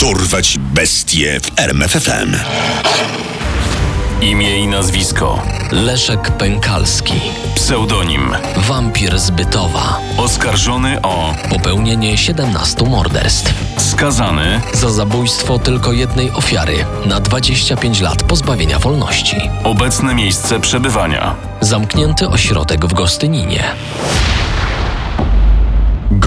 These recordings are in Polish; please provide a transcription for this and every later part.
Dorwać bestie w RMFFM. Imię i nazwisko. Leszek Pękalski, Pseudonim. wampir z Bytowa, Oskarżony o. popełnienie 17 morderstw. Skazany. Za zabójstwo tylko jednej ofiary na 25 lat pozbawienia wolności. Obecne miejsce przebywania. Zamknięty ośrodek w Gostyninie.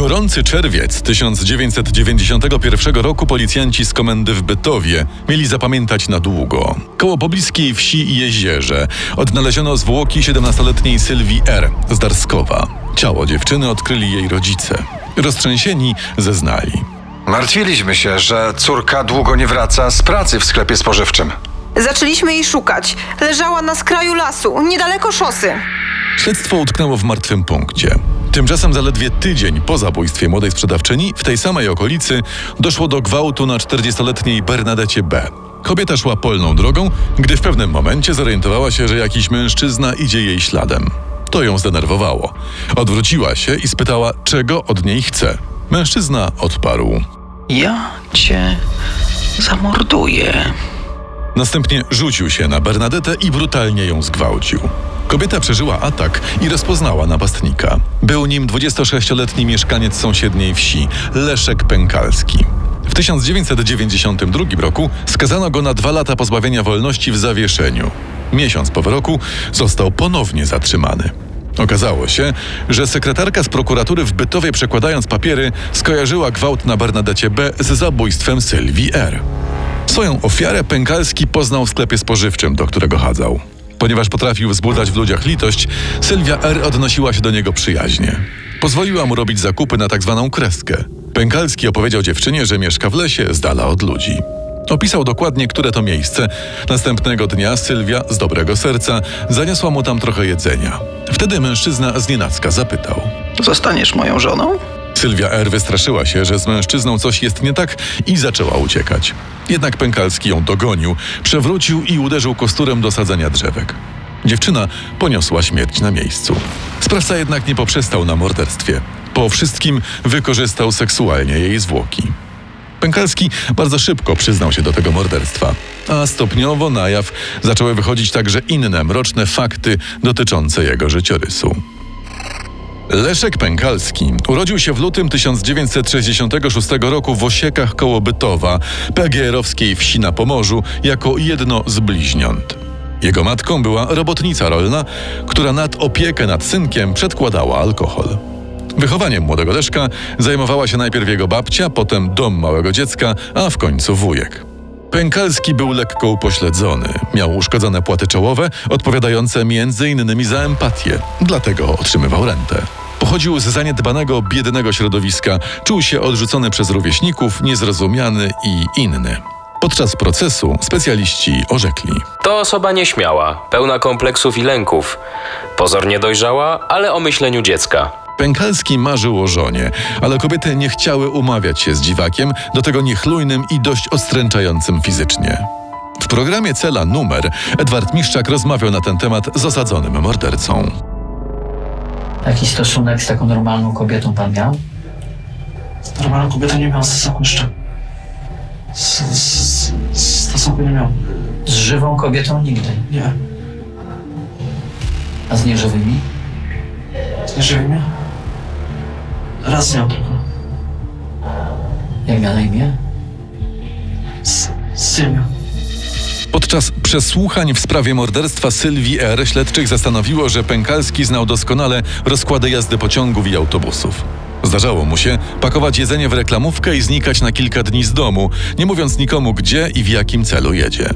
Gorący czerwiec 1991 roku policjanci z komendy w Bytowie mieli zapamiętać na długo. Koło pobliskiej wsi i jezierze odnaleziono zwłoki 17-letniej Sylwii R. z Darskowa. Ciało dziewczyny odkryli jej rodzice. Roztrzęsieni zeznali. Martwiliśmy się, że córka długo nie wraca z pracy w sklepie spożywczym. Zaczęliśmy jej szukać. Leżała na skraju lasu, niedaleko szosy. Śledztwo utknęło w martwym punkcie. Tymczasem zaledwie tydzień po zabójstwie młodej sprzedawczyni w tej samej okolicy doszło do gwałtu na 40-letniej Bernadecie B. Kobieta szła polną drogą, gdy w pewnym momencie zorientowała się, że jakiś mężczyzna idzie jej śladem. To ją zdenerwowało. Odwróciła się i spytała, czego od niej chce. Mężczyzna odparł. Ja cię zamorduję. Następnie rzucił się na Bernadetę i brutalnie ją zgwałcił. Kobieta przeżyła atak i rozpoznała napastnika. Był nim 26-letni mieszkaniec sąsiedniej wsi, Leszek Pękalski. W 1992 roku skazano go na dwa lata pozbawienia wolności w zawieszeniu. Miesiąc po wyroku został ponownie zatrzymany. Okazało się, że sekretarka z prokuratury w Bytowie przekładając papiery skojarzyła gwałt na Bernadecie B z zabójstwem Sylwii R. Swoją ofiarę Pękalski poznał w sklepie spożywczym, do którego chadzał. Ponieważ potrafił wzbudzać w ludziach litość, Sylwia R. odnosiła się do niego przyjaźnie. Pozwoliła mu robić zakupy na tak zwaną kreskę. Pękalski opowiedział dziewczynie, że mieszka w lesie, z dala od ludzi. Opisał dokładnie, które to miejsce. Następnego dnia Sylwia, z dobrego serca, zaniosła mu tam trochę jedzenia. Wtedy mężczyzna z nienacka zapytał. Zostaniesz moją żoną? Sylwia R. wystraszyła się, że z mężczyzną coś jest nie tak i zaczęła uciekać. Jednak Pękalski ją dogonił, przewrócił i uderzył kosturem do sadzenia drzewek. Dziewczyna poniosła śmierć na miejscu. Sprawca jednak nie poprzestał na morderstwie. Po wszystkim wykorzystał seksualnie jej zwłoki. Pękalski bardzo szybko przyznał się do tego morderstwa, a stopniowo na jaw zaczęły wychodzić także inne mroczne fakty dotyczące jego życiorysu. Leszek Pękalski urodził się w lutym 1966 roku w Osiekach koło Bytowa, PGR-owskiej wsi na Pomorzu, jako jedno z bliźniąt. Jego matką była robotnica rolna, która nad opiekę nad synkiem przedkładała alkohol. Wychowaniem młodego Leszka zajmowała się najpierw jego babcia, potem dom małego dziecka, a w końcu wujek. Pękalski był lekko upośledzony. Miał uszkodzone płaty czołowe, odpowiadające między innymi za empatię. Dlatego otrzymywał rentę. Pochodził z zaniedbanego, biednego środowiska, czuł się odrzucony przez rówieśników, niezrozumiany i inny. Podczas procesu specjaliści orzekli. To osoba nieśmiała, pełna kompleksów i lęków. Pozornie dojrzała, ale o myśleniu dziecka. Pękalski marzył o żonie, ale kobiety nie chciały umawiać się z dziwakiem, do tego niechlujnym i dość odstręczającym fizycznie. W programie Cela Numer Edward Miszczak rozmawiał na ten temat z osadzonym mordercą. Jaki stosunek z taką normalną kobietą pan miał? Normalną kobietę nie miał stosunku jeszcze. Z, z, z stosunku nie miał. Z żywą kobietą nigdy. Nie. A z nieżywymi? Nie żywi mnie? Raz miał tylko. Jak miał na imię? Z, z Sylwią. Podczas przesłuchań w sprawie morderstwa Sylwii R. śledczych zastanowiło, że Pękalski znał doskonale rozkłady jazdy pociągów i autobusów. Zdarzało mu się pakować jedzenie w reklamówkę i znikać na kilka dni z domu, nie mówiąc nikomu gdzie i w jakim celu jedzie.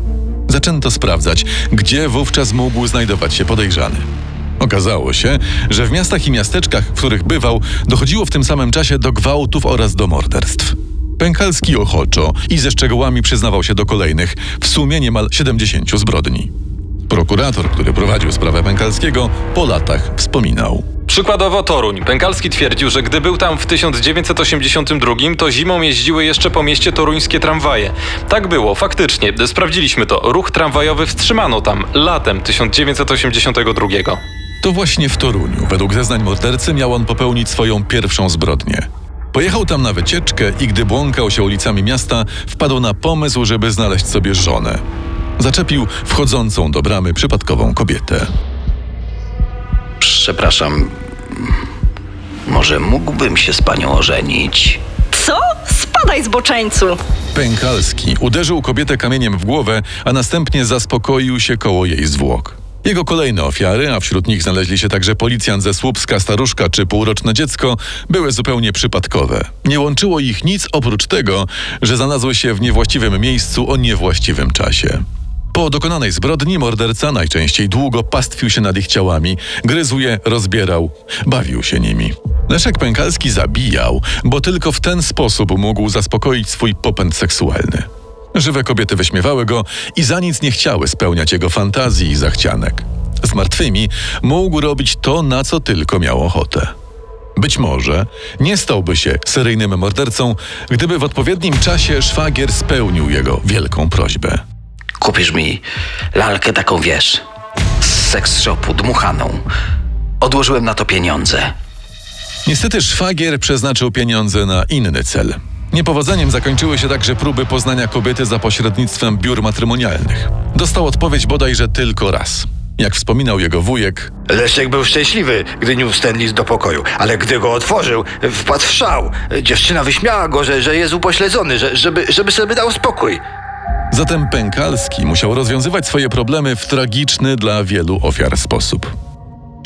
Zaczęto sprawdzać, gdzie wówczas mógł znajdować się podejrzany. Okazało się, że w miastach i miasteczkach, w których bywał, dochodziło w tym samym czasie do gwałtów oraz do morderstw. Pękalski ochoczo i ze szczegółami przyznawał się do kolejnych, w sumie niemal 70 zbrodni. Prokurator, który prowadził sprawę Pękalskiego, po latach wspominał. Przykładowo Toruń. Pękalski twierdził, że gdy był tam w 1982, to zimą jeździły jeszcze po mieście toruńskie tramwaje. Tak było, faktycznie. Sprawdziliśmy to. Ruch tramwajowy wstrzymano tam latem 1982. To właśnie w Toruniu, według zeznań mordercy, miał on popełnić swoją pierwszą zbrodnię. Pojechał tam na wycieczkę i gdy błąkał się ulicami miasta, wpadł na pomysł, żeby znaleźć sobie żonę. Zaczepił wchodzącą do bramy przypadkową kobietę. Przepraszam. Może mógłbym się z panią ożenić? Co? Spadaj zboczeńcu! Pękalski uderzył kobietę kamieniem w głowę, a następnie zaspokoił się koło jej zwłok. Jego kolejne ofiary, a wśród nich znaleźli się także policjant ze Słupska, staruszka czy półroczne dziecko, były zupełnie przypadkowe. Nie łączyło ich nic oprócz tego, że znalazły się w niewłaściwym miejscu o niewłaściwym czasie. Po dokonanej zbrodni morderca najczęściej długo pastwił się nad ich ciałami, gryzł je, rozbierał, bawił się nimi. Leszek Pękalski zabijał, bo tylko w ten sposób mógł zaspokoić swój popęd seksualny. Żywe kobiety wyśmiewały go i za nic nie chciały spełniać jego fantazji i zachcianek. Z martwymi mógł robić to, na co tylko miał ochotę. Być może nie stałby się seryjnym mordercą, gdyby w odpowiednim czasie szwagier spełnił jego wielką prośbę. Kupisz mi lalkę taką, wiesz, z seks shopu, dmuchaną. Odłożyłem na to pieniądze. Niestety szwagier przeznaczył pieniądze na inny cel. Niepowodzeniem zakończyły się także próby poznania kobiety za pośrednictwem biur matrymonialnych. Dostał odpowiedź bodajże tylko raz. Jak wspominał jego wujek, Leszek był szczęśliwy, gdy niósł ten list do pokoju, ale gdy go otworzył, wpadł w szał. Dziewczyna wyśmiała go, że, że jest upośledzony, że, żeby, żeby sobie dał spokój. zatem Pękalski musiał rozwiązywać swoje problemy w tragiczny dla wielu ofiar sposób.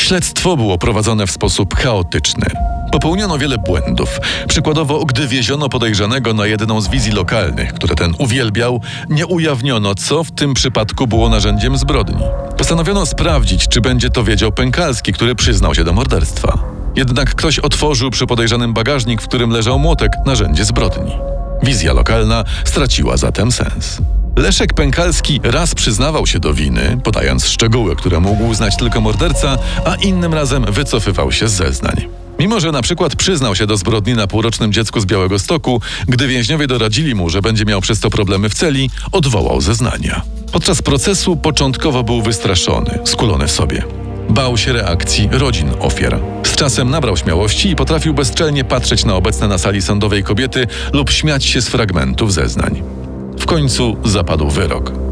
Śledztwo było prowadzone w sposób chaotyczny. Popełniono wiele błędów. Przykładowo, gdy wieziono podejrzanego na jedną z wizji lokalnych, które ten uwielbiał, nie ujawniono, co w tym przypadku było narzędziem zbrodni. Postanowiono sprawdzić, czy będzie to wiedział Pękalski, który przyznał się do morderstwa. Jednak ktoś otworzył przy podejrzanym bagażnik, w którym leżał młotek, narzędzie zbrodni. Wizja lokalna straciła zatem sens. Leszek Pękalski raz przyznawał się do winy, podając szczegóły, które mógł znać tylko morderca, a innym razem wycofywał się z zeznań. Mimo, że na przykład przyznał się do zbrodni na półrocznym dziecku z Białego Stoku, gdy więźniowie doradzili mu, że będzie miał przez to problemy w celi, odwołał zeznania. Podczas procesu początkowo był wystraszony, skulony w sobie. Bał się reakcji rodzin ofiar. Z czasem nabrał śmiałości i potrafił bezczelnie patrzeć na obecne na sali sądowej kobiety lub śmiać się z fragmentów zeznań. W końcu zapadł wyrok.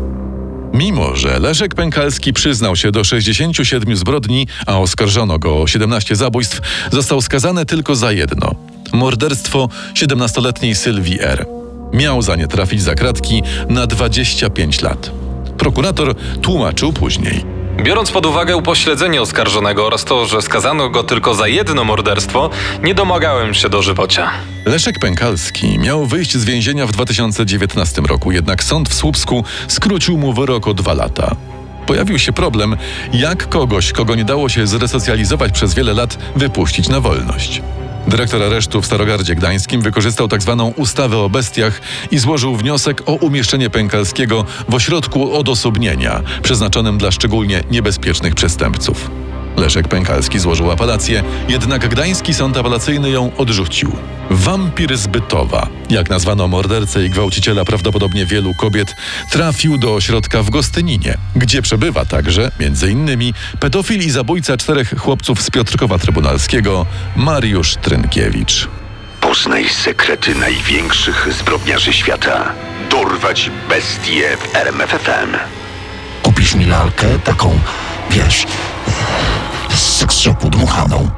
Mimo, że Leszek Pękalski przyznał się do 67 zbrodni, a oskarżono go o 17 zabójstw, został skazany tylko za jedno morderstwo 17-letniej Sylwii R. Miał za nie trafić za kratki na 25 lat. Prokurator tłumaczył później. Biorąc pod uwagę upośledzenie oskarżonego oraz to, że skazano go tylko za jedno morderstwo, nie domagałem się dożywocia. Leszek Pękalski miał wyjść z więzienia w 2019 roku, jednak sąd w Słupsku skrócił mu wyrok o dwa lata. Pojawił się problem, jak kogoś, kogo nie dało się zresocjalizować przez wiele lat, wypuścić na wolność. Dyrektor aresztu w Starogardzie Gdańskim wykorzystał tzw. ustawę o bestiach i złożył wniosek o umieszczenie Pękalskiego w ośrodku odosobnienia, przeznaczonym dla szczególnie niebezpiecznych przestępców. Leszek Pękalski złożył apelację, jednak gdański sąd apelacyjny ją odrzucił. Wampir z Bytowa, jak nazwano mordercę i gwałciciela prawdopodobnie wielu kobiet, trafił do ośrodka w Gostyninie, gdzie przebywa także, między innymi, pedofil i zabójca czterech chłopców z Piotrkowa Trybunalskiego, Mariusz Trynkiewicz. Poznaj sekrety największych zbrodniarzy świata. Dorwać bestie w RMFFM. Kupisz mi lalkę taką, wiesz, z shopu dmuchaną.